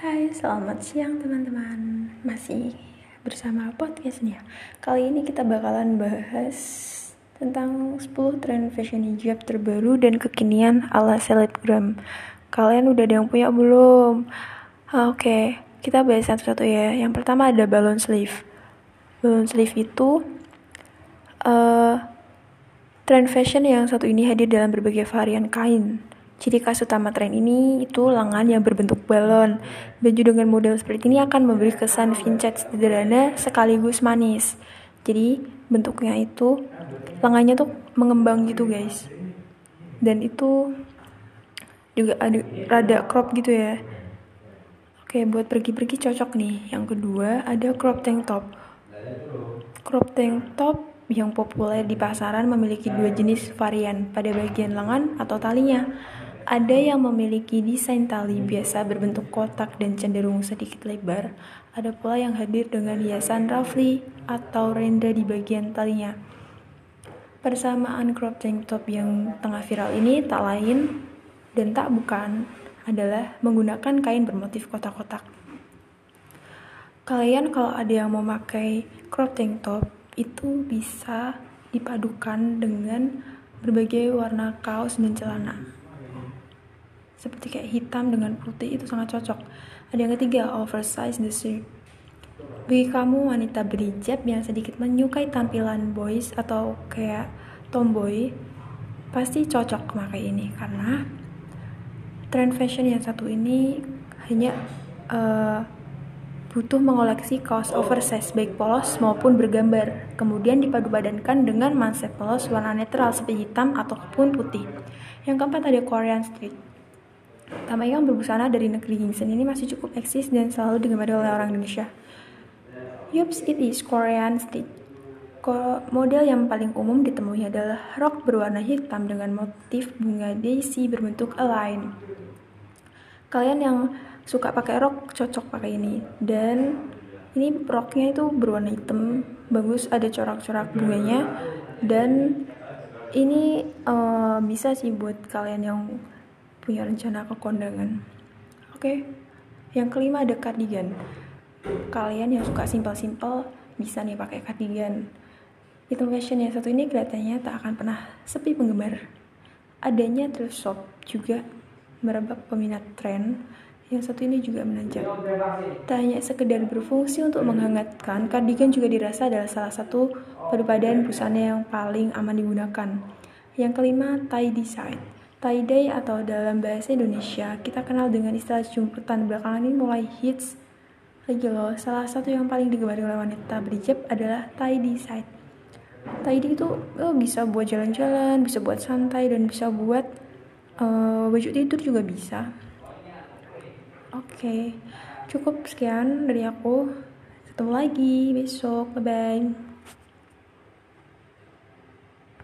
Hai, selamat siang teman-teman. Masih bersama podcastnya. Kali ini kita bakalan bahas tentang 10 tren fashion hijab terbaru dan kekinian ala selebgram. Kalian udah ada yang punya belum? Oke, kita bahas satu-satu ya. Yang pertama ada balloon sleeve. Balloon sleeve itu uh, tren fashion yang satu ini hadir dalam berbagai varian kain Ciri khas utama tren ini itu lengan yang berbentuk balon. Baju dengan model seperti ini akan memberi kesan vintage sederhana sekaligus manis. Jadi bentuknya itu lengannya tuh mengembang gitu guys. Dan itu juga ada rada crop gitu ya. Oke, buat pergi-pergi cocok nih. Yang kedua ada crop tank top. Crop tank top yang populer di pasaran memiliki dua jenis varian pada bagian lengan atau talinya. Ada yang memiliki desain tali biasa berbentuk kotak dan cenderung sedikit lebar. Ada pula yang hadir dengan hiasan ruffly atau renda di bagian talinya. Persamaan crop tank top yang tengah viral ini tak lain dan tak bukan adalah menggunakan kain bermotif kotak-kotak. Kalian kalau ada yang mau pakai crop tank top itu bisa dipadukan dengan berbagai warna kaos dan celana seperti kayak hitam dengan putih itu sangat cocok. Ada yang ketiga, oversize the shirt. Bagi kamu wanita berhijab yang sedikit menyukai tampilan boys atau kayak tomboy, pasti cocok memakai ini karena trend fashion yang satu ini hanya uh, butuh mengoleksi kaos oversize baik polos maupun bergambar, kemudian dipadu-padankan dengan manset polos warna netral seperti hitam ataupun putih. Yang keempat ada Korean Street. Tamayang yang berbusana dari negeri ginseng ini masih cukup eksis dan selalu digemari oleh orang Indonesia. Yups, it is Korean style. Model yang paling umum ditemui adalah rok berwarna hitam dengan motif bunga daisy berbentuk align. Kalian yang suka pakai rok cocok pakai ini dan ini roknya itu berwarna hitam bagus ada corak-corak bunganya dan ini uh, bisa sih buat kalian yang punya rencana ke kondangan. Oke, yang kelima ada cardigan. Kalian yang suka simpel-simpel bisa nih pakai cardigan. Itu fashion yang satu ini kelihatannya tak akan pernah sepi penggemar. Adanya thrift shop juga merebak peminat tren yang satu ini juga menanjak. Tak hanya sekedar berfungsi untuk menghangatkan, cardigan juga dirasa adalah salah satu perpaduan busana yang paling aman digunakan. Yang kelima, tie design. Tie-dye atau dalam bahasa Indonesia kita kenal dengan istilah jumputan belakangan ini mulai hits lagi loh. Salah satu yang paling digemari oleh wanita berhijab adalah tie-dye side. Tie-dye itu oh, bisa buat jalan-jalan, bisa buat santai dan bisa buat uh, baju tidur juga bisa. Oke, okay. cukup sekian dari aku. Ketemu lagi besok. Bye bye.